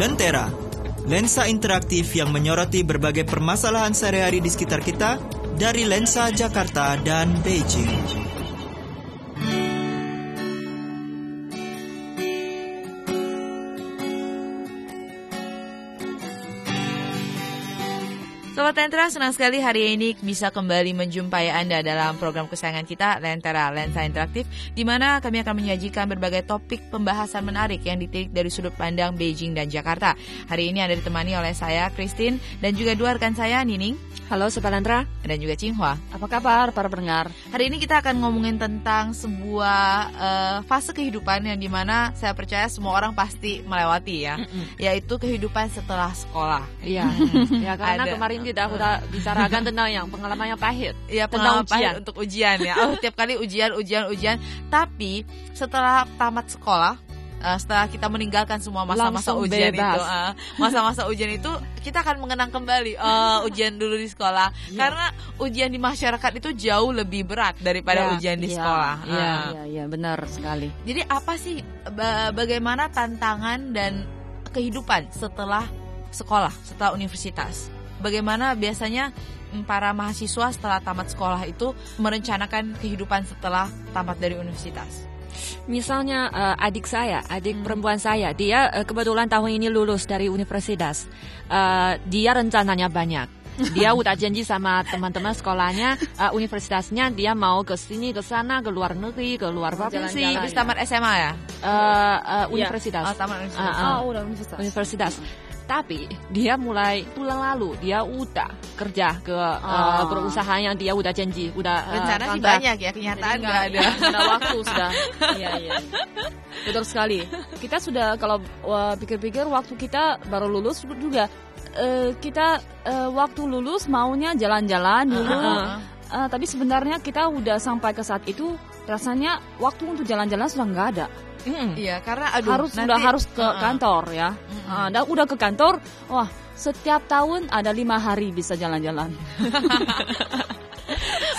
Lentera, lensa interaktif yang menyoroti berbagai permasalahan sehari-hari di sekitar kita dari lensa Jakarta dan Beijing. Sobat Lentera, senang sekali hari ini bisa kembali menjumpai Anda dalam program kesayangan kita, Lentera Lensa Interaktif, di mana kami akan menyajikan berbagai topik pembahasan menarik yang ditilik dari sudut pandang Beijing dan Jakarta. Hari ini Anda ditemani oleh saya, Christine, dan juga dua rekan saya, Nining. Halo Sobat Lentera. Dan juga Cinghua. Apa kabar para pendengar? Hari ini kita akan ngomongin tentang sebuah uh, fase kehidupan yang di mana saya percaya semua orang pasti melewati ya, mm -mm. yaitu kehidupan setelah sekolah. Iya, ya karena Ada. kemarin kita udah bicarakan tentang yang pengalaman yang pahit. Iya, pengalaman pahit untuk ujian ya. Oh, tiap kali ujian, ujian, ujian. Tapi setelah tamat sekolah, uh, setelah kita meninggalkan semua masa-masa ujian bebas. itu, uh, masa-masa ujian itu kita akan mengenang kembali uh, ujian dulu di sekolah. Yeah. Karena ujian di masyarakat itu jauh lebih berat daripada yeah, ujian di yeah, sekolah. Iya, yeah, iya, yeah, yeah, benar sekali. Jadi apa sih bagaimana tantangan dan kehidupan setelah sekolah, setelah universitas? Bagaimana biasanya mm, para mahasiswa setelah tamat sekolah itu merencanakan kehidupan setelah tamat dari universitas? Misalnya uh, adik saya, adik hmm. perempuan saya, dia uh, kebetulan tahun ini lulus dari universitas. Uh, dia rencananya banyak. Dia udah janji sama teman-teman sekolahnya, uh, universitasnya dia mau ke sini, ke sana, ke luar negeri, ke luar provinsi. Habis tamat SMA ya? Uh, uh, universitas. Oh, tamat universitas. Uh, uh, oh, udah universitas. Universitas tapi dia mulai bulan lalu. Dia udah kerja ke oh. uh, perusahaan yang dia udah janji udah uh, rencana sih banyak ya kenyataan nggak ada ada. waktu sudah. Iya iya. Betul sekali. Kita sudah kalau uh, pikir-pikir waktu kita baru lulus juga uh, kita uh, waktu lulus maunya jalan-jalan dulu. Uh -huh. uh, tapi sebenarnya kita udah sampai ke saat itu rasanya waktu untuk jalan-jalan sudah nggak ada Mm. Iya, karena aduh, harus sudah harus ke uh, kantor ya. Mm. Uh, dan udah ke kantor, wah setiap tahun ada lima hari bisa jalan-jalan.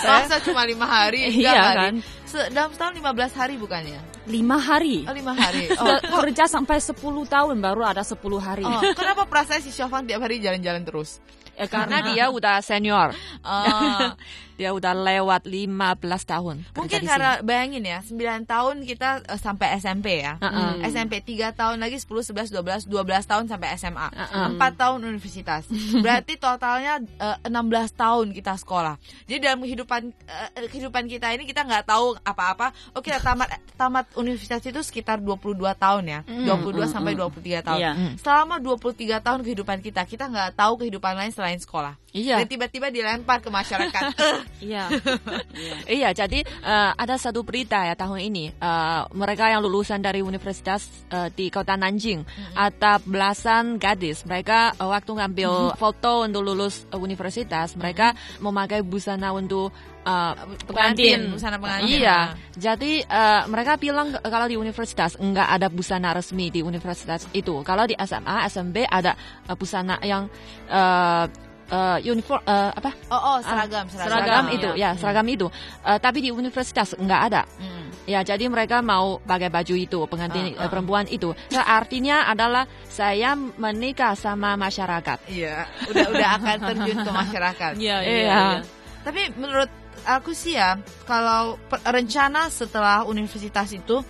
Masa cuma lima hari? iya kan? dalam setahun 15 hari bukannya? Lima hari. Oh, lima hari. Oh, kerja sampai 10 tahun baru ada 10 hari. Oh, kenapa perasaan si Syofan tiap hari jalan-jalan terus? Ya karena dia udah senior. Oh. dia udah lewat 15 tahun. Mungkin karena bayangin ya, 9 tahun kita uh, sampai SMP ya. Uh -uh. SMP 3 tahun lagi 10 11 12 12 tahun sampai SMA. Uh -uh. 4 tahun universitas. Berarti totalnya uh, eh, 16 tahun kita sekolah. Jadi dalam kehidupan uh, kehidupan kita ini kita nggak tahu apa-apa. Oh kita tamat tamat universitas itu sekitar 22 tahun ya. Mm. 22 mm, sampai 23 tahun. Yeah. Selama 23 tahun kehidupan kita, kita nggak tahu kehidupan lain selain sekolah. Iya. Dan tiba-tiba dilempar ke masyarakat. iya. iya. jadi uh, ada satu berita ya tahun ini. Uh, mereka yang lulusan dari universitas uh, di kota Nanjing mm-hmm. ada belasan gadis. Mereka uh, waktu ngambil mm-hmm. foto untuk lulus uh, universitas, mereka mm-hmm. memakai busana untuk uh, pengantin, busana pengantin. Iya. Jadi uh, mereka bilang kalau di universitas enggak ada busana resmi di universitas itu. Kalau di SMA, SMB ada uh, busana yang uh, uh, uniform uh, apa? Oh, oh seragam, seragam, seragam itu ya, ya seragam itu. Uh, tapi di universitas nggak ada. Hmm. Ya, jadi mereka mau pakai baju itu, pengantin uh, uh. perempuan itu. Nah, artinya adalah saya menikah sama masyarakat. Iya, udah udah akan terjun ke masyarakat. Iya, iya. Ya. Tapi menurut aku sih ya, kalau rencana setelah universitas itu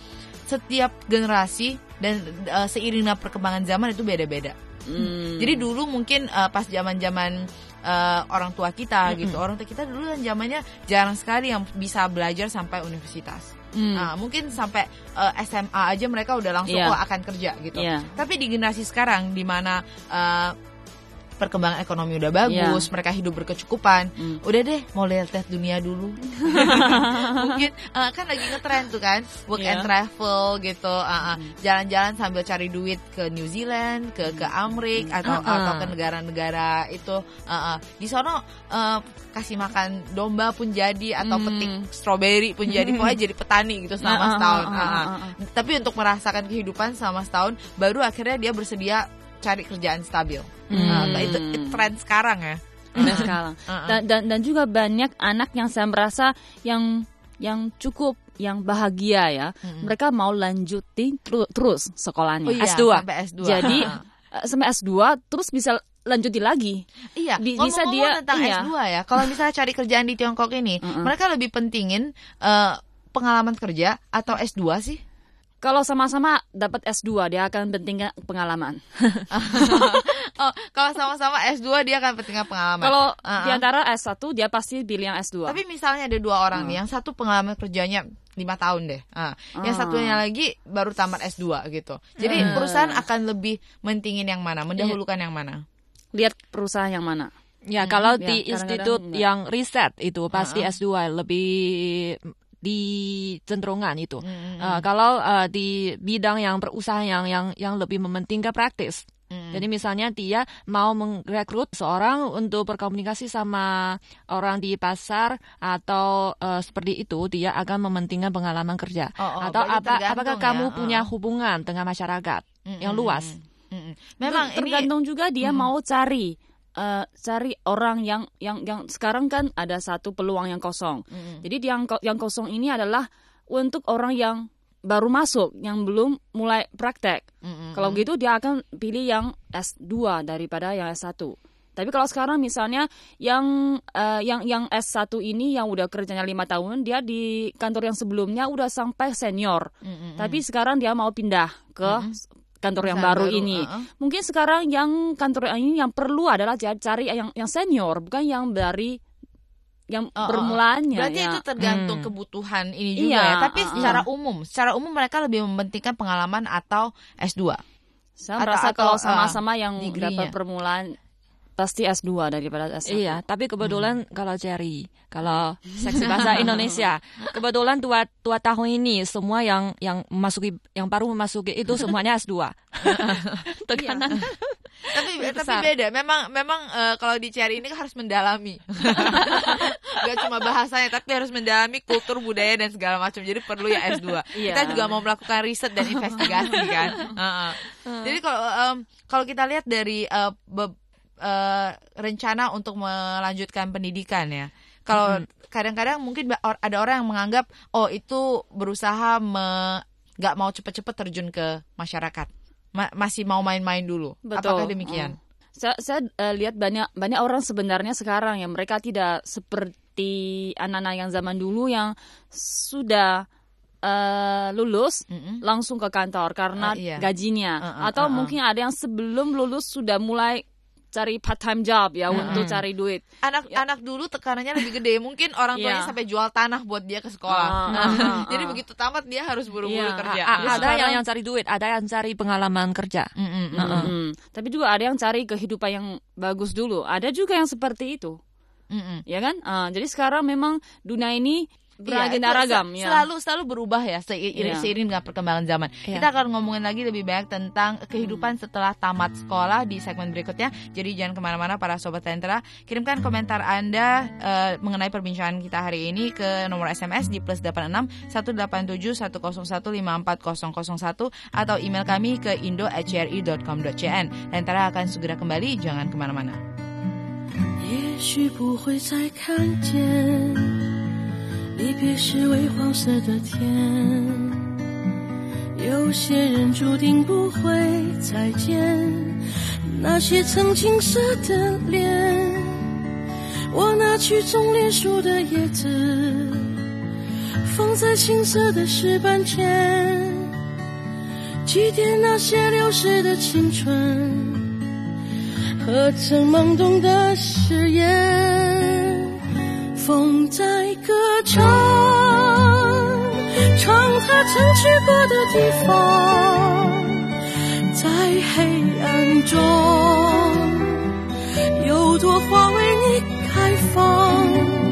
setiap generasi dan uh, seiringnya perkembangan zaman itu beda-beda. Hmm. Jadi dulu mungkin uh, pas zaman-zaman uh, orang tua kita hmm. gitu, orang tua kita dulu kan zamannya jarang sekali yang bisa belajar sampai universitas. Hmm. Nah, mungkin sampai uh, SMA aja mereka udah langsung yeah. oh, akan kerja gitu. Yeah. Tapi di generasi sekarang di mana uh, perkembangan ekonomi udah bagus, yeah. mereka hidup berkecukupan. Mm. Udah deh, mau lihat-lihat dunia dulu. Mungkin uh, kan lagi ngetren tuh kan, work yeah. and travel gitu, uh, uh, jalan-jalan sambil cari duit ke New Zealand, ke ke Amerika mm. atau uh -uh. atau ke negara-negara itu. Uh, uh. Di sono uh, kasih makan domba pun jadi atau mm. petik stroberi pun jadi, pokoknya jadi petani gitu selama setahun. Uh, uh, uh, uh. Tapi untuk merasakan kehidupan selama setahun, baru akhirnya dia bersedia cari kerjaan stabil. Hmm. Nah, itu, itu tren sekarang ya. Tren sekarang. Dan, dan dan juga banyak anak yang saya merasa yang yang cukup yang bahagia ya. Hmm. Mereka mau lanjutin terus sekolahnya oh, iya, S2. Sampai S2. Jadi eh, sampai S2 terus bisa lanjutin lagi. Iya, Bi- ngomong-ngomong bisa dia- tentang iya. S2 ya. Kalau misalnya cari kerjaan di Tiongkok ini, mereka lebih pentingin eh, pengalaman kerja atau S2 sih? Kalau sama-sama dapat S2 dia akan pentingkan pengalaman. oh, kalau sama-sama S2 dia akan pentingkan pengalaman. Kalau Uh-uh. di antara S1 dia pasti pilih yang S2. Tapi misalnya ada dua orang nih, yang satu pengalaman kerjanya lima tahun deh, Ah, yang Ah. satunya lagi baru tamat S2 gitu. Jadi Hmm. perusahaan akan lebih mentingin yang mana, mendahulukan yang mana? Lihat perusahaan yang mana. Ya, kalau ya, di institut enggak. yang riset itu pasti Uh-uh. S2 lebih di cenderungan itu. Mm, Uh, kalau uh, di bidang yang berusaha yang yang yang lebih mementingkan praktis. mm. Jadi misalnya dia mau merekrut seorang untuk berkomunikasi sama orang di pasar atau uh, seperti itu, dia akan mementingkan pengalaman kerja. Oh, oh, atau apa tergantung apakah ya, kamu uh. punya hubungan dengan masyarakat Mm, yang mm, luas? mm, mm. Memang Ter- ini tergantung juga dia Mm. mau cari eh, cari orang yang yang yang sekarang kan ada satu peluang yang kosong. Mm, Jadi yang yang kosong ini adalah untuk orang yang baru masuk, yang belum mulai praktek. mm, mm, Kalau mm. gitu dia akan pilih yang S2 daripada yang S1. Tapi kalau sekarang misalnya yang eh, yang yang S1 ini yang udah kerjanya lima tahun, dia di kantor yang sebelumnya udah sampai senior. Mm, mm, mm. Tapi sekarang dia mau pindah ke kantor yang baru, baru, ini. uh-uh. Mungkin sekarang yang kantor yang ini yang perlu adalah ca- cari yang yang senior, bukan yang dari yang oh. bermulanya. Berarti ya. itu tergantung Hmm. kebutuhan ini juga Iya, ya. Tapi uh, uh. secara umum, secara umum mereka lebih mementingkan pengalaman atau S2. Saya Atau- merasa atau, kalau uh, sama-sama yang degree-nya. dapat permulaan pasti S2 daripada S1. Iya, tapi kebetulan Hmm. kalau Jerry, kalau seksi bahasa Indonesia, kebetulan dua dua tahun ini semua yang yang masuki yang baru memasuki itu semuanya S2. Tekanan. tapi Lebih tapi besar. beda. Memang memang eh, kalau dicari ini kan harus mendalami. Gak cuma bahasanya, tapi harus mendalami kultur budaya dan segala macam. Jadi perlu ya S2. Iya. Kita juga mau melakukan riset dan investigasi kan. Heeh. Jadi kalau em, kalau kita lihat dari eh, eh, rencana untuk melanjutkan pendidikan ya. Kalau kadang-kadang mungkin ada orang yang menganggap oh itu berusaha me nggak mau cepet-cepet terjun ke masyarakat. Ma- masih mau main-main dulu. Betul. Apakah demikian? Hmm. Saya, saya eh, lihat banyak banyak orang sebenarnya sekarang yang mereka tidak seperti anak-anak yang zaman dulu yang sudah eh, lulus Mm-mm. langsung ke kantor karena Ah, iya. gajinya Ah, ah, ah, ah. atau mungkin ada yang sebelum lulus sudah mulai cari part time job ya untuk cari duit. Anak-anak dulu tekanannya lebih gede. Mungkin orang tuanya Iya. sampai jual tanah buat dia ke sekolah. Ah, ah, ah, Jadi ah. begitu tamat dia harus buru-buru Iya. kerja. A- Jadi ada sekarang- yang yang cari duit, ada yang cari pengalaman kerja. Mm, mm, mm. Mm-mm. Tapi juga ada yang cari kehidupan yang bagus dulu. Ada juga yang seperti itu, Mm, mm. ya kan? Ah, jadi sekarang memang dunia ini beragenda itu ragam se- ya. Selalu selalu berubah ya seiring, Iya. seiring dengan perkembangan zaman. Iya. Kita akan ngomongin lagi lebih banyak tentang kehidupan setelah tamat sekolah di segmen berikutnya. Jadi jangan kemana-mana para sobat Lentera. Kirimkan komentar Anda eh, mengenai perbincangan kita hari ini ke nomor SMS di plus 86 187 101 54001 atau email kami ke indo@cri.com.cn. Lentera akan segera kembali. Jangan kemana-mana. 也许不会再看见， 离别时微黄色的天。有些人注定不会再见，那些曾青涩的脸。我拿去种莲树的叶子，放在青涩的石板前，祭奠那些流逝的青春。和曾懵懂的誓言，风在歌唱，唱它曾去过的地方，在黑暗中，有朵花为你开放。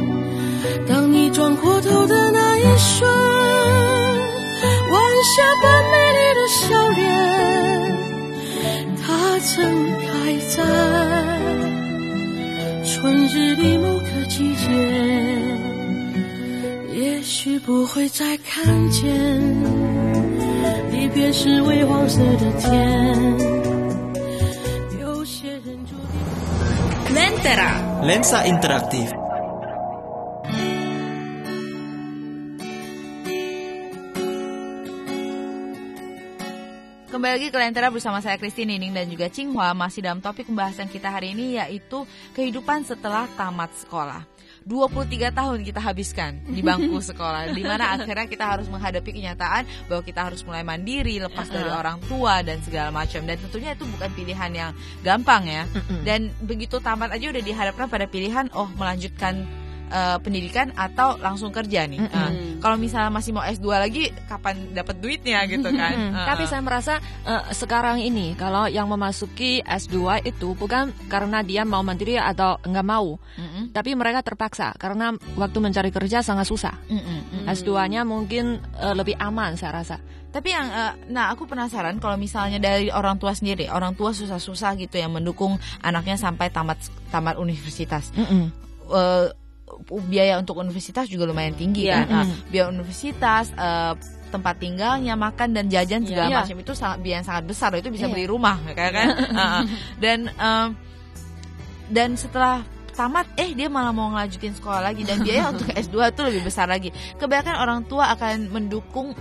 不会再看见。离别时微黄色的天，有些人注定。 Lentera Lensa interaktif kembali lagi ke Lentera bersama saya Christine Nining dan juga Cinghua masih dalam topik pembahasan kita hari ini yaitu kehidupan setelah tamat sekolah. 23 tahun kita habiskan di bangku sekolah di mana akhirnya kita harus menghadapi kenyataan bahwa kita harus mulai mandiri lepas dari orang tua dan segala macam. Dan tentunya itu bukan pilihan yang gampang ya. Dan begitu tamat aja udah dihadapkan pada pilihan oh melanjutkan uh, pendidikan atau langsung kerja nih. Nah, kalau misalnya masih mau S2 lagi kapan dapat duitnya gitu kan. Mm, Uh, Tapi saya merasa eh, sekarang ini kalau yang memasuki S2 itu bukan karena dia mau mandiri atau nggak mau, Mm-mm. tapi mereka terpaksa karena waktu mencari kerja sangat susah. Mm-mm. S2-nya mungkin eh, lebih aman saya rasa. Tapi yang eh, nah aku penasaran kalau misalnya dari orang tua sendiri, orang tua susah-susah gitu yang mendukung anaknya sampai tamat tamat universitas. Mm-mm. Eh, biaya untuk universitas juga lumayan tinggi Iya. kan. Nah, biaya universitas eh, tempat tinggalnya, makan dan jajan segala Iya. macam itu sangat biaya yang sangat besar. Itu bisa Iya. beli rumah, kayak kan? Heeh. dan em, dan setelah tamat eh dia malah mau ngelanjutin sekolah lagi dan biaya untuk S2 itu lebih besar lagi. Kebanyakan orang tua akan mendukung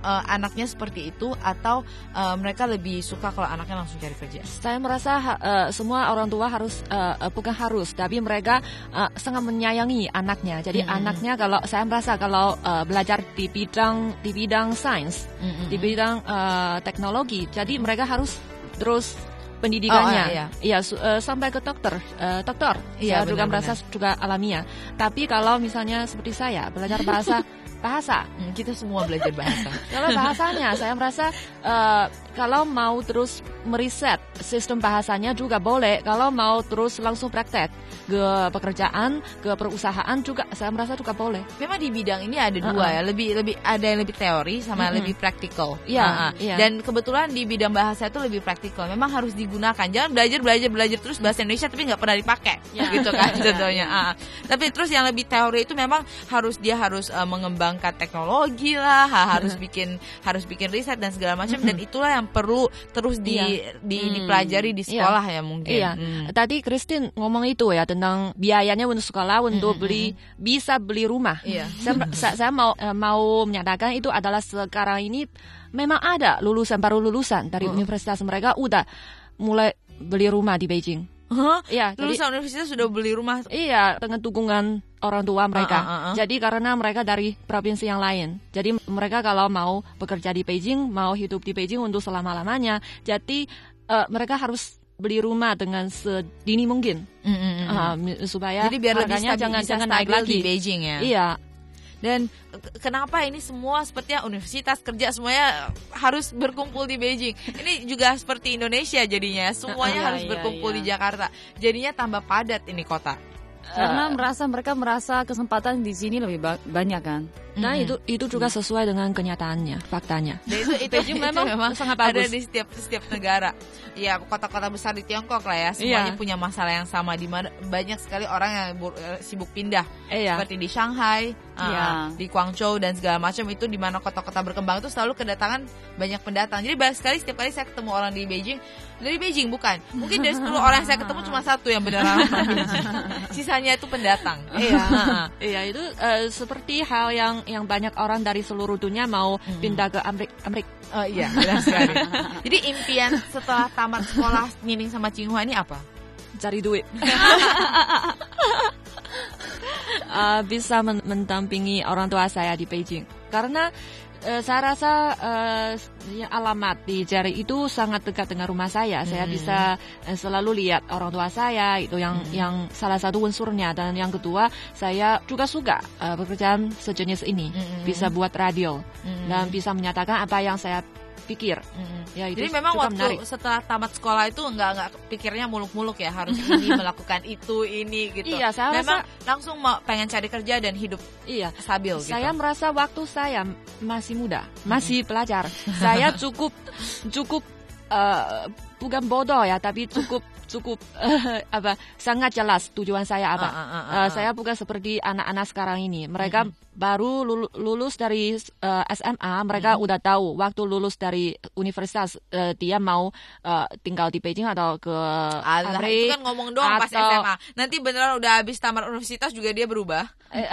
eh, anaknya seperti itu atau eh, mereka lebih suka kalau anaknya langsung cari kerja. Saya merasa eh, semua orang tua harus eh, bukan harus, tapi mereka eh, sangat menyayangi anaknya. Jadi Mm-mm. anaknya kalau saya merasa kalau eh, belajar di bidang di bidang sains, Mm-mm. di bidang eh, teknologi, jadi mereka harus terus pendidikannya. Oh, iya. Iya, eh, sampai ke dokter, eh, dokter. Iya, saya juga benar-benar. merasa juga alamiah. Tapi kalau misalnya seperti saya belajar bahasa bahasa Hmm, kita semua belajar bahasa. kalau bahasanya, saya merasa eh, kalau mau terus meriset sistem bahasanya juga boleh. Kalau mau terus langsung praktek ke pekerjaan, ke perusahaan juga, saya merasa juga boleh. Memang di bidang ini ada dua Uh-uh. ya, lebih lebih ada yang lebih teori sama Mm-mm. lebih praktikal. Iya, Uh-uh. iya. Dan kebetulan di bidang bahasa itu lebih praktikal. Memang harus digunakan. Jangan belajar belajar belajar terus bahasa Indonesia tapi nggak pernah dipakai, Iya. gitu kan contohnya. Uh-uh. Tapi terus yang lebih teori itu memang harus dia harus uh, mengembangkan teknologi lah, ha- harus bikin harus bikin riset dan segala macam. Dan itulah yang perlu terus di, Iya. di- Hmm. dipelajari di Iya. sekolah ya mungkin. Iya, Hmm. tadi Christine ngomong itu ya tentang biayanya untuk sekolah untuk Mm-mm. beli bisa beli rumah. Iya. Saya, saya, saya mau eh, mau menyatakan itu adalah sekarang ini memang ada lulusan baru lulusan dari Oh. universitas mereka udah mulai beli rumah di Beijing. Iya, jadi Lulusan universitas sudah beli rumah Iya, dengan dukungan orang tua mereka. Ah, ah, ah. Jadi karena mereka dari provinsi yang lain. Jadi mereka kalau mau bekerja di Beijing, mau hidup di Beijing untuk selama-lamanya, jadi eh, mereka harus beli rumah dengan sedini mungkin Mm, mm, mm. Mi- supaya Jadi biar lebih stabil, jangan bisa jangan naik lagi. di Beijing ya. Iya, Dan ke- kenapa ini semua sepertinya universitas kerja semuanya harus berkumpul di Beijing. Ini juga seperti Indonesia jadinya, semuanya Iya, harus iya, berkumpul iya. di Jakarta. Jadinya tambah padat ini kota. Karena merasa mereka merasa kesempatan di sini lebih ba- banyak kan. Nah itu itu juga sesuai dengan kenyataannya, faktanya. Dan itu itu, Beijing itu memang sangat ada bagus. di setiap setiap negara. Ya kota-kota besar di Tiongkok lah ya, semuanya Iya. punya masalah yang sama di mana banyak sekali orang yang eh, sibuk pindah. Iya. seperti di Shanghai, uh, Iya. di Guangzhou dan segala macam itu di mana kota-kota berkembang itu selalu kedatangan banyak pendatang. Jadi banyak sekali setiap kali saya ketemu orang di Beijing, dari Beijing bukan. Mungkin dari 10 orang yang saya ketemu cuma satu yang beneran. Sisanya itu pendatang. Iya, iya itu eh, seperti hal yang yang banyak orang dari seluruh dunia mau pindah ke Amerika. Amerika. Oh iya, benar sekali. Jadi impian setelah tamat sekolah Nining sama Cinghua ini apa? cari duit. Uh, bisa men- mendampingi orang tua saya di Beijing. Karena uh, saya rasa uh, alamat di jari itu sangat dekat dengan rumah saya. Saya Hmm. bisa uh, selalu lihat orang tua saya itu yang yang salah satu unsurnya dan yang kedua saya juga suka uh, pekerjaan sejenis ini. Hmm. Bisa buat radio Hmm. dan bisa menyatakan apa yang saya pikir. Mm-mm. Ya, itu Jadi memang juga waktu menarik. setelah tamat sekolah itu nggak nggak pikirnya muluk-muluk ya harus ini melakukan itu ini gitu. Iya, saya memang langsung mau pengen cari kerja dan hidup Iya. stabil gitu. Saya merasa waktu saya masih muda, masih pelajar. saya cukup cukup eh, bukan bodoh ya, tapi cukup cukup uh, apa sangat jelas tujuan saya apa. Uh, uh, uh, uh, uh. saya bukan seperti anak-anak sekarang ini. Mereka uh, baru lulus dari uh, SMA, mereka uh, udah tahu waktu lulus dari universitas uh, dia mau uh, tinggal di Beijing atau ke Alah, itu kan ngomong doang atau, pas SMA. Nanti beneran udah habis tamat universitas juga dia berubah.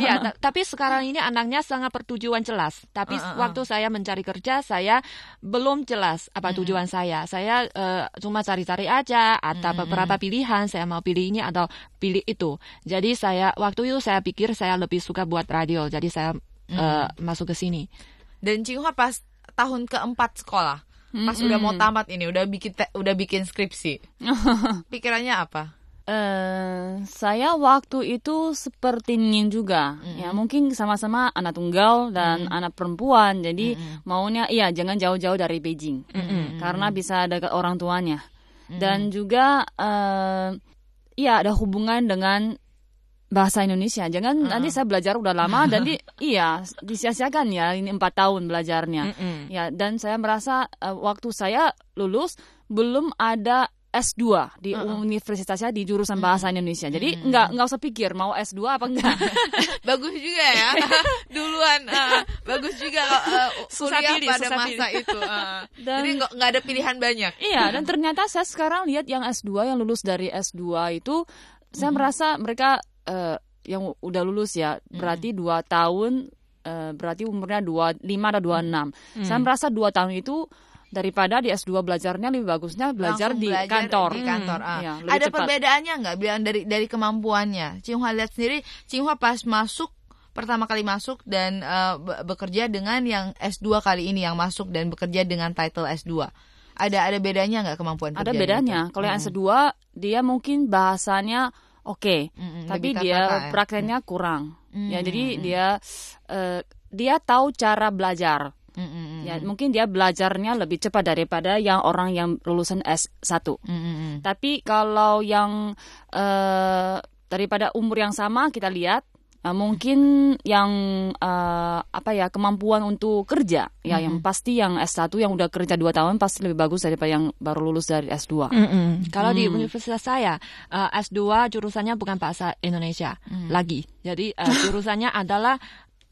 Iya, tapi sekarang ini anaknya sangat bertujuan jelas. Tapi uh, uh, uh. waktu saya mencari kerja, saya belum jelas apa tujuan uh, saya. Saya uh, cuma cari-cari aja atau beberapa pilihan saya mau pilih ini atau pilih itu. Jadi saya waktu itu saya pikir saya lebih suka buat radio. Jadi saya uh, masuk ke sini. Dan Cinghua pas tahun keempat sekolah, pas mm -hmm. udah mau tamat ini, udah bikin udah bikin skripsi. Pikirannya apa? Uh, saya waktu itu seperti Ning juga, mm -hmm. ya mungkin sama-sama anak tunggal dan mm -hmm. anak perempuan, jadi mm -hmm. maunya iya jangan jauh-jauh dari Beijing, mm -hmm. karena bisa dekat orang tuanya, mm -hmm. dan juga uh, iya ada hubungan dengan bahasa Indonesia. Jangan uh -uh. nanti saya belajar udah lama dan di iya disia-siakan ya ini empat tahun belajarnya. Mm -mm. Ya dan saya merasa uh, waktu saya lulus belum ada S2 di uh -uh. universitasnya di jurusan bahasa Indonesia. Jadi -uh. nggak nggak usah pikir mau S2 apa enggak. bagus juga ya. Duluan uh, bagus juga uh, susah pilih, pada susah masa pilih. itu. Uh. Dan, Jadi nggak nggak ada pilihan banyak. Iya, dan ternyata saya sekarang lihat yang S2 yang lulus dari S2 itu saya merasa mereka uh, yang udah lulus ya, berarti dua tahun uh, berarti umurnya dua lima atau dua enam. Saya merasa dua tahun itu daripada di S2 belajarnya lebih bagusnya belajar di belajar kantor. Di kantor. Hmm. Ah. Ya, Ada cepat. perbedaannya nggak bilang dari dari kemampuannya? Cinghua lihat sendiri, Cinghua pas masuk pertama kali masuk dan uh, bekerja dengan yang S2 kali ini yang masuk dan bekerja dengan title S2. Ada ada bedanya nggak kemampuan Ada bedanya. Kalau yang S2 dia mungkin bahasanya oke, okay, mm tapi dia ya? prakteknya kurang. Mm Ya jadi dia uh, dia tahu cara belajar. Mm-hmm. Ya, mungkin dia belajarnya lebih cepat daripada yang orang yang lulusan S1. Mm-hmm. Tapi kalau yang uh, daripada umur yang sama kita lihat uh, mungkin yang uh, apa ya kemampuan untuk kerja ya mm-hmm. yang pasti yang S1 yang udah kerja dua tahun pasti lebih bagus daripada yang baru lulus dari S2. Mm-hmm. Kalau mm. di universitas saya uh, S2 jurusannya bukan bahasa Indonesia mm. lagi. Jadi uh, jurusannya adalah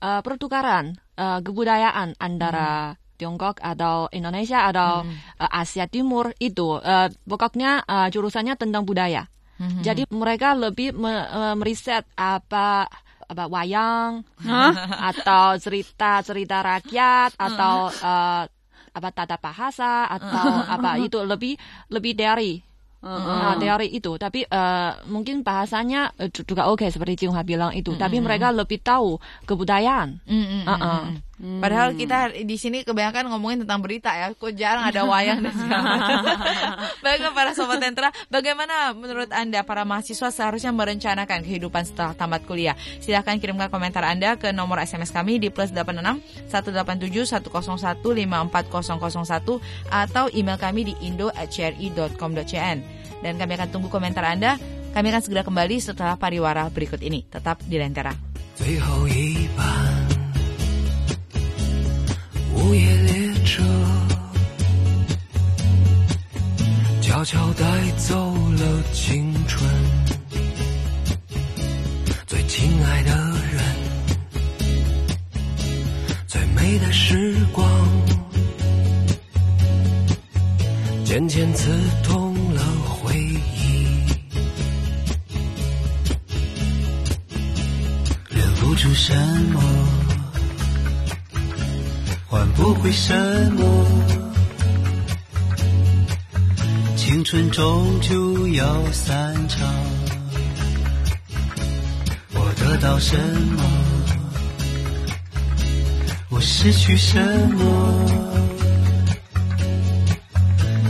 uh, pertukaran uh, kebudayaan antara hmm. Tiongkok atau Indonesia atau hmm. uh, Asia Timur itu uh, pokoknya uh, jurusannya tentang budaya. Hmm. Jadi mereka lebih me, uh, meriset apa apa wayang huh? atau cerita cerita rakyat atau uh, apa tata bahasa atau apa itu lebih lebih dari Uh, teori itu, tapi uh, mungkin bahasanya uh, juga oke okay, seperti Jinghua bilang itu. Mm Tapi mereka lebih tahu kebudayaan. Mm -hmm. uh -uh. Hmm. Padahal kita di sini kebanyakan ngomongin tentang berita ya, kok jarang ada wayang dan segala Baiklah para sobat tentra, bagaimana menurut anda para mahasiswa seharusnya merencanakan kehidupan setelah tamat kuliah? Silahkan kirimkan komentar anda ke nomor SMS kami di plus 86 187 101 54001 atau email kami di indo@cri.com.cn. Dan kami akan tunggu komentar anda. Kami akan segera kembali setelah pariwara berikut ini. Tetap di Lentera. 午夜列车悄悄带走了青春，最亲爱的人，最美的时光，渐渐刺痛了回忆，留不住什么。换不回什么，青春终究要散场。我得到什么？我失去什么？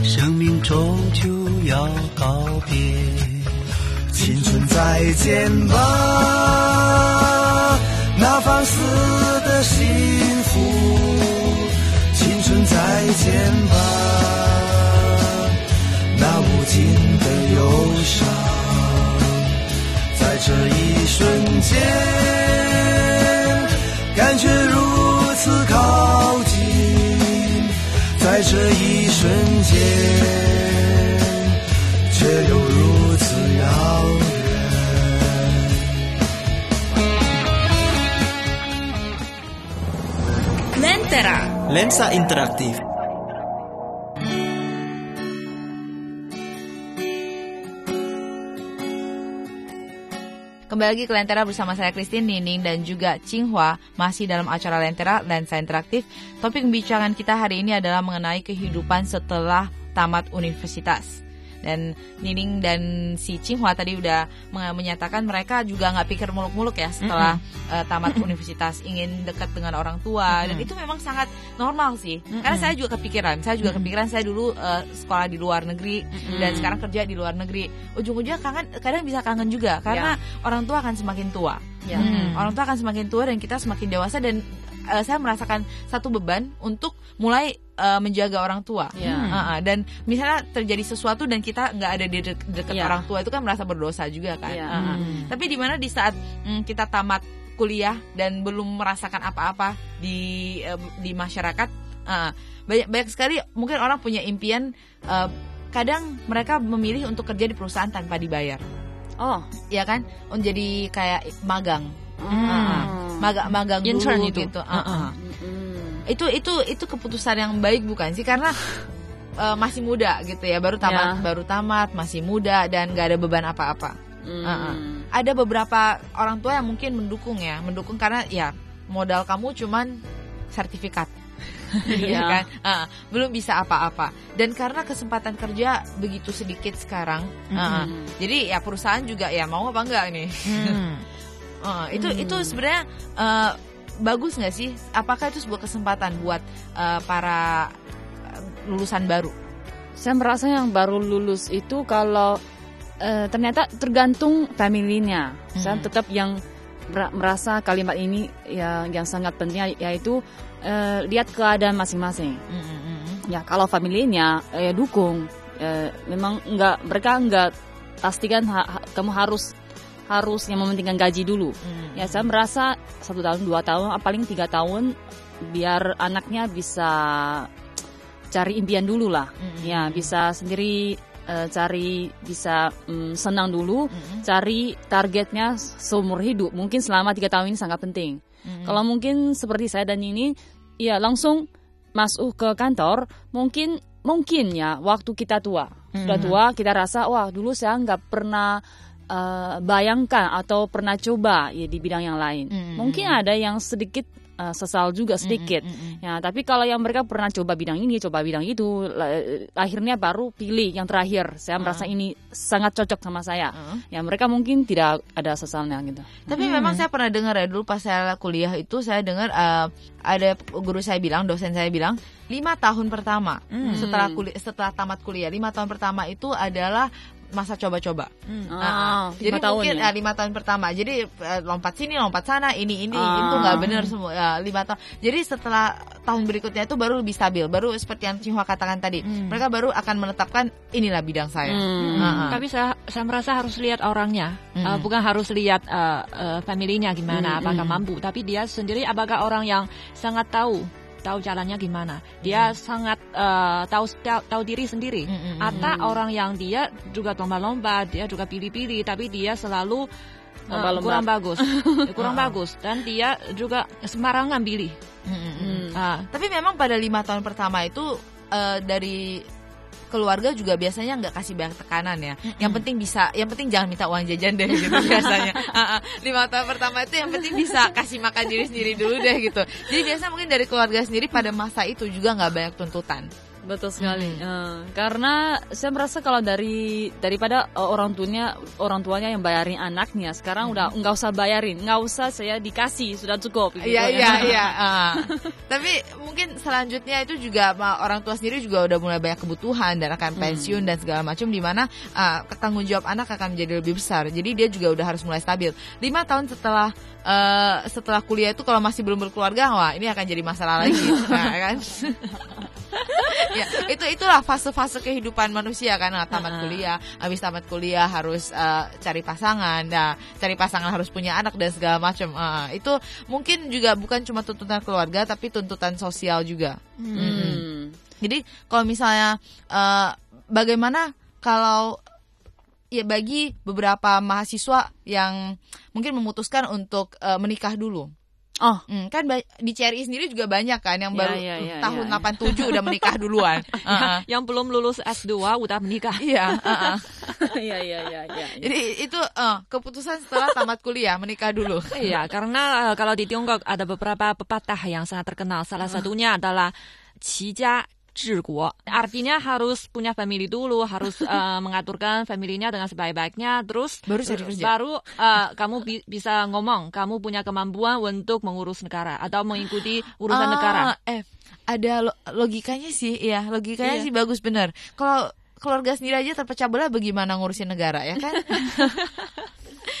生命终究要告别，青春再见吧，那放肆的幸福。再见吧那无尽的忧伤在这一瞬间感觉如此靠近在这一瞬间却又如此遥远 mantra lensa interaktif. Kembali lagi ke Lentera bersama saya Christine Nining dan juga Cinghua masih dalam acara Lentera Lensa Interaktif. Topik pembicaraan kita hari ini adalah mengenai kehidupan setelah tamat universitas dan Nining dan si Cinghua tadi udah menyatakan mereka juga nggak pikir muluk-muluk ya setelah mm -hmm. uh, tamat universitas ingin dekat dengan orang tua mm -hmm. dan itu memang sangat normal sih mm -hmm. karena saya juga kepikiran saya juga kepikiran saya dulu uh, sekolah di luar negeri mm -hmm. dan sekarang kerja di luar negeri ujung-ujungnya kangen kadang bisa kangen juga karena yeah. orang tua akan semakin tua yeah. hmm. orang tua akan semakin tua dan kita semakin dewasa dan uh, saya merasakan satu beban untuk mulai uh, menjaga orang tua. Yeah. Uh -uh. Dan misalnya terjadi sesuatu dan kita nggak ada di de dekat yeah. orang tua itu kan merasa berdosa juga kan. Yeah. Uh -uh. Hmm. Tapi di mana di saat um, kita tamat kuliah dan belum merasakan apa-apa di uh, di masyarakat, uh, banyak banyak sekali mungkin orang punya impian. Uh, kadang mereka memilih untuk kerja di perusahaan tanpa dibayar. Oh, ya kan? Untuk jadi kayak magang. Hmm. -uh. Magang magang intern dulu, itu. Gitu. Uh -uh. Hmm. Itu itu itu keputusan yang baik bukan sih? Karena uh, masih muda gitu ya, baru tamat, yeah. baru tamat, masih muda dan gak ada beban apa-apa. Hmm. Uh -uh. Ada beberapa orang tua yang mungkin mendukung ya, mendukung karena ya modal kamu cuman sertifikat. Iya kan, uh, belum bisa apa-apa. Dan karena kesempatan kerja begitu sedikit sekarang, mm -hmm. uh, jadi ya perusahaan juga ya mau apa enggak nih. Mm. uh, itu mm. itu sebenarnya uh, bagus nggak sih? Apakah itu sebuah kesempatan buat uh, para lulusan baru? Saya merasa yang baru lulus itu kalau uh, ternyata tergantung familinya. Hmm. Saya tetap yang merasa kalimat ini yang yang sangat penting yaitu uh, lihat keadaan masing-masing. Hmm, hmm, hmm. Ya kalau familinya uh, dukung, uh, memang nggak mereka nggak pastikan ha, ha, kamu harus harus yang mementingkan gaji dulu. Hmm. Ya saya merasa satu tahun dua tahun paling tiga tahun biar anaknya bisa cari impian dulu lah. Hmm. Ya bisa sendiri uh, cari bisa um, senang dulu, hmm. cari targetnya seumur hidup. Mungkin selama tiga tahun ini sangat penting. Hmm. Kalau mungkin seperti saya dan ini, ya langsung masuk ke kantor, mungkin mungkin ya waktu kita tua, hmm. sudah tua kita rasa wah dulu saya nggak pernah uh, bayangkan atau pernah coba ya di bidang yang lain. Mm. Mungkin ada yang sedikit uh, sesal juga sedikit. Mm, mm, Ya, tapi kalau yang mereka pernah coba bidang ini, coba bidang itu, akhirnya baru pilih yang terakhir. Saya uh. merasa ini sangat cocok sama saya. Uh. Ya, mereka mungkin tidak ada sesalnya gitu. Tapi hmm. memang saya pernah dengar ya dulu pas saya kuliah itu saya dengar uh, ada guru saya bilang, dosen saya bilang, lima tahun pertama hmm. setelah kuliah setelah tamat kuliah, lima tahun pertama itu adalah masa coba-coba. Hmm. Nah, oh, jadi mungkin ya? lima tahun pertama. Jadi uh, lompat sini, lompat sana, ini ini oh. itu nggak benar semua ya, lima tahun. Jadi setelah tahun berikutnya itu baru lebih stabil, baru seperti yang Cinghua katakan tadi, hmm. mereka baru akan menetapkan inilah bidang saya. Hmm. Uh -huh. Tapi saya saya merasa harus lihat orangnya, hmm. uh, bukan harus lihat uh, uh, familinya gimana, hmm. apakah hmm. mampu, tapi dia sendiri apakah orang yang sangat tahu tahu jalannya gimana. Dia hmm. sangat uh, tahu, tahu tahu diri sendiri. Hmm, hmm, hmm Atau hmm. orang yang dia juga lomba-lomba, dia juga pilih-pilih, tapi dia selalu uh, kurang bagus, kurang bagus, dan dia juga sembarangan pilih. Hmm, hmm. Uh. Tapi memang pada lima tahun pertama itu uh, dari keluarga juga biasanya nggak kasih banyak tekanan ya. Yang penting bisa, yang penting jangan minta uang jajan deh gitu biasanya. Lima tahun pertama itu yang penting bisa kasih makan diri sendiri dulu deh gitu. Jadi biasa mungkin dari keluarga sendiri pada masa itu juga nggak banyak tuntutan. Betul sekali. Hmm. Uh, karena saya merasa kalau dari daripada uh, orang tuanya orang tuanya yang bayarin anaknya, sekarang hmm. udah nggak usah bayarin, nggak usah saya dikasih sudah cukup. Gitu. Iya iya iya. Ah. Tapi mungkin selanjutnya itu juga orang tua sendiri juga udah mulai banyak kebutuhan dan akan hmm. pensiun hmm. dan segala macam di mana uh, tanggung jawab anak akan menjadi lebih besar. Jadi dia juga udah harus mulai stabil. Lima tahun setelah uh, setelah kuliah itu kalau masih belum berkeluarga, wah ini akan jadi masalah lagi, nah, kan? ya, itu itulah fase-fase kehidupan manusia kan nah, tamat kuliah habis tamat kuliah harus uh, cari pasangan nah cari pasangan harus punya anak dan segala macam uh, itu mungkin juga bukan cuma tuntutan keluarga tapi tuntutan sosial juga hmm. Hmm. jadi kalau misalnya uh, bagaimana kalau ya bagi beberapa mahasiswa yang mungkin memutuskan untuk uh, menikah dulu Oh, Hmm, kan di CRI sendiri juga banyak kan yang Ya, baru ya, ya, tahun ya, ya. 87 udah menikah duluan. Heeh. yang belum lulus S2 udah menikah. Iya, heeh. iya iya iya iya. Jadi itu eh, keputusan setelah tamat kuliah menikah dulu. Iya, karena eh, kalau di Tiongkok ada beberapa pepatah yang sangat terkenal. Salah satunya adalah 齐家治国. Artinya harus punya family dulu, harus eh, mengaturkan familinya dengan sebaik-baiknya. Terus Baru cari kerja. baru eh, kamu bi- bisa ngomong, kamu punya kemampuan untuk mengurus negara atau mengikuti urusan Ah, negara. Eh, ada lo- logikanya sih, ya logikanya Iya. sih bagus bener. Kalau keluarga sendiri aja terpecah belah, bagaimana ngurusin negara ya kan?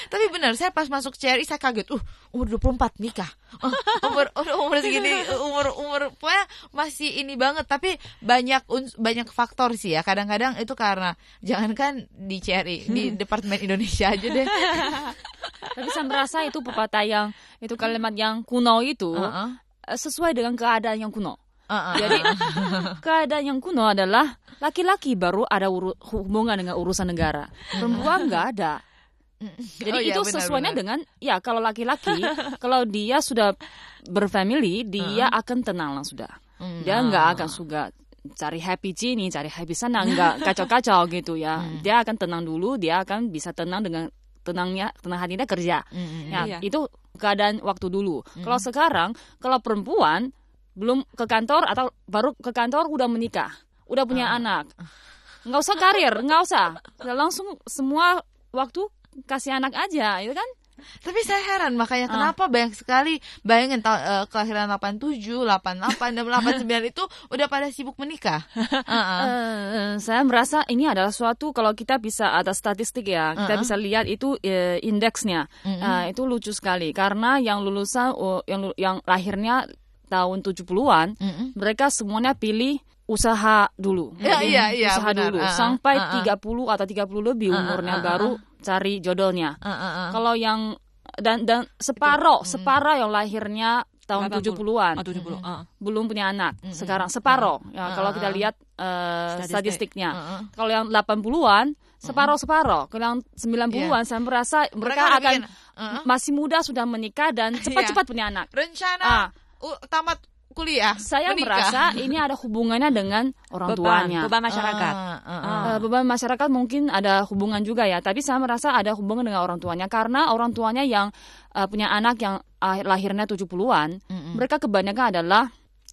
Tapi benar, saya pas masuk CRI saya kaget. Uh, umur 24 nikah. Uh, umur umur, umur segini umur umur pokoknya masih ini banget tapi banyak banyak faktor sih ya. Kadang-kadang itu karena jangankan di CRI, di Departemen Indonesia aja deh. Tapi saya merasa itu pepatah yang itu kalimat yang kuno itu Heeh. eh, sesuai dengan keadaan yang kuno. Heeh. Jadi keadaan yang kuno adalah laki-laki baru ada hubungan dengan urusan negara, perempuan nggak ada. Jadi Oh, iya, itu benar, sesuainya dengan ya kalau laki-laki kalau dia sudah berfamily dia akan tenang lah sudah. Hmm. Dia nggak akan suka cari happy sini, cari happy sana, nggak kacau-kacau gitu ya. Hmm. Dia akan tenang dulu, dia akan bisa tenang dengan tenangnya, tenang hatinya kerja. Mm-mm. Ya, Iya. itu keadaan waktu dulu. Kalau sekarang, kalau perempuan belum ke kantor atau baru ke kantor udah menikah, udah punya anak, nggak usah karir, nggak usah, langsung semua waktu kasih anak aja, itu kan? Tapi saya heran makanya kenapa banyak sekali bayangin ta- eh, kelahiran 87, 88 dan 89 itu udah pada sibuk menikah. Heeh. Eh, saya merasa ini adalah suatu kalau kita bisa ada statistik ya, kita Uh-uh. bisa lihat itu eh, indeksnya, Eh, itu lucu sekali karena yang lulusan oh, yang yang lahirnya tahun 70-an, Mm-mm. mereka semuanya pilih usaha dulu. Iya, Jadi, iya, iya, usaha benar. dulu Uh-uh, sampai uh-uh. 30 atau 30 lebih Uh-uh, umurnya uh-uh, baru cari jodohnya. Heeh, heeh. Kalau yang dan dan separoh separoh yang lahirnya tahun 80. 70-an Oh, 70. ah. belum punya anak. Sekarang separoh. Ya, kalau kita lihat eh, Statistik. statistiknya. Uh-uh. Kalau yang 80-an separoh-separoh. Kalau yang 90-an saya merasa mereka, Mereka akan bikin, uh-uh. masih muda sudah menikah dan cepat-cepat punya anak. Rencana Ah. u- tamat kuliah. Saya menikah. merasa ini ada hubungannya dengan orang Beban, tuanya. beban masyarakat. Ah, ah. Ah. Eh, beban masyarakat mungkin ada hubungan juga ya, tapi saya merasa ada hubungan dengan orang tuanya karena orang tuanya yang eh, punya anak yang ah, lahirnya 70-an, Mm-mm. mereka kebanyakan adalah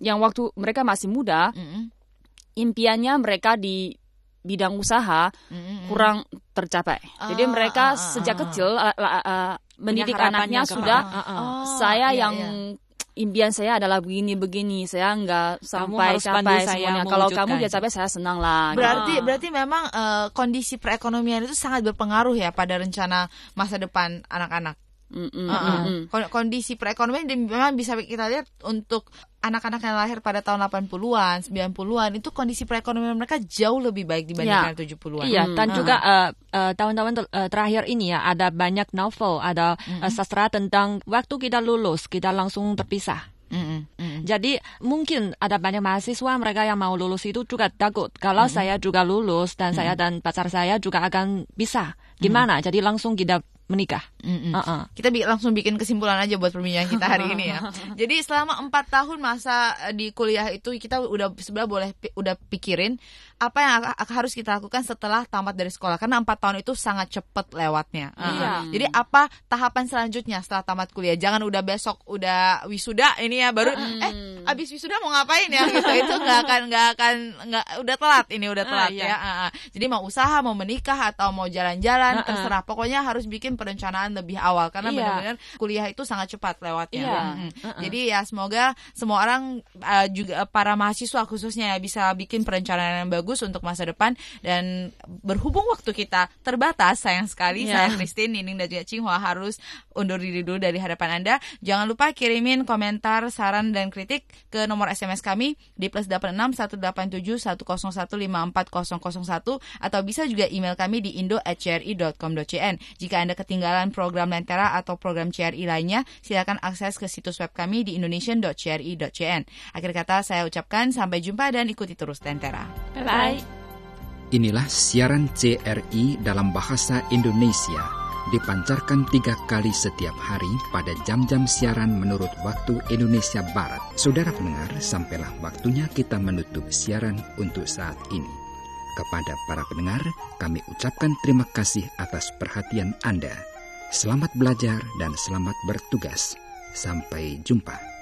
yang waktu mereka masih muda, Mm-mm. impiannya mereka di bidang usaha Mm-mm. kurang tercapai. Jadi Ah, mereka ah, sejak ah. kecil la- eh, mendidik anaknya sudah. Ah, ah. Oh, saya iya, yang iya. Impian saya adalah begini-begini, saya nggak sampai capai saya semuanya. Kalau kamu dia capai saya senang lah. gitu. Berarti berarti memang eh, kondisi perekonomian itu sangat berpengaruh ya pada rencana masa depan anak-anak. Mm, mm, mm, mm. Kon- Kondisi perekonomian memang bisa kita lihat untuk anak-anak yang lahir pada tahun 80-an, 90-an itu kondisi perekonomian mereka jauh lebih baik dibandingkan 70-an. Iya, Hmm. dan Ah. juga eh, eh, tahun-tahun ter- eh, terakhir ini ya ada banyak novel, ada eh, sastra tentang waktu kita lulus kita langsung terpisah. Mm-mm, mm-mm. Jadi mungkin ada banyak mahasiswa mereka yang mau lulus itu juga takut kalau saya juga lulus dan saya dan pacar saya juga akan bisa gimana? Jadi langsung kita menikah. Mm-mm. Uh-uh. Kita bi- langsung bikin kesimpulan aja buat perbincangan kita hari ini ya. Jadi selama empat tahun masa eh, di kuliah itu kita udah sebenarnya boleh pi- udah pikirin apa yang harus kita lakukan setelah tamat dari sekolah karena empat tahun itu sangat cepet lewatnya. Uh-uh. Iya. Jadi apa tahapan selanjutnya setelah tamat kuliah? Jangan udah besok udah wisuda ini ya baru eh abis wisuda mau ngapain ya gitu itu nggak akan nggak akan nggak udah telat ini udah Ah, telat iya. ya. Uh-uh. Jadi mau usaha mau menikah atau mau jalan-jalan Uh-uh. terserah pokoknya harus bikin perencanaan lebih awal karena Iya. benar-benar kuliah itu sangat cepat lewatnya. Iya. Mm-mm. Uh-uh. Jadi ya semoga semua orang uh, juga para mahasiswa khususnya ya bisa bikin perencanaan yang bagus untuk masa depan dan berhubung waktu kita terbatas sayang sekali Iya. saya Christine, Nining dan juga Cinghua harus undur diri dulu dari hadapan Anda. Jangan lupa kirimin komentar, saran dan kritik ke nomor SMS kami di plus 86 187 101 54001 atau bisa juga email kami di indo@cri.com.cn. Jika Anda ketinggalan program Lentera atau program CRI lainnya, silakan akses ke situs web kami di indonesian.cri.cn. Akhir kata saya ucapkan sampai jumpa dan ikuti terus Lentera. Bye bye. Inilah siaran CRI dalam bahasa Indonesia. dipancarkan tiga kali setiap hari pada jam-jam siaran menurut waktu Indonesia Barat. Saudara pendengar, sampailah waktunya kita menutup siaran untuk saat ini. Kepada para pendengar, kami ucapkan terima kasih atas perhatian Anda. Selamat belajar dan selamat bertugas. Sampai jumpa.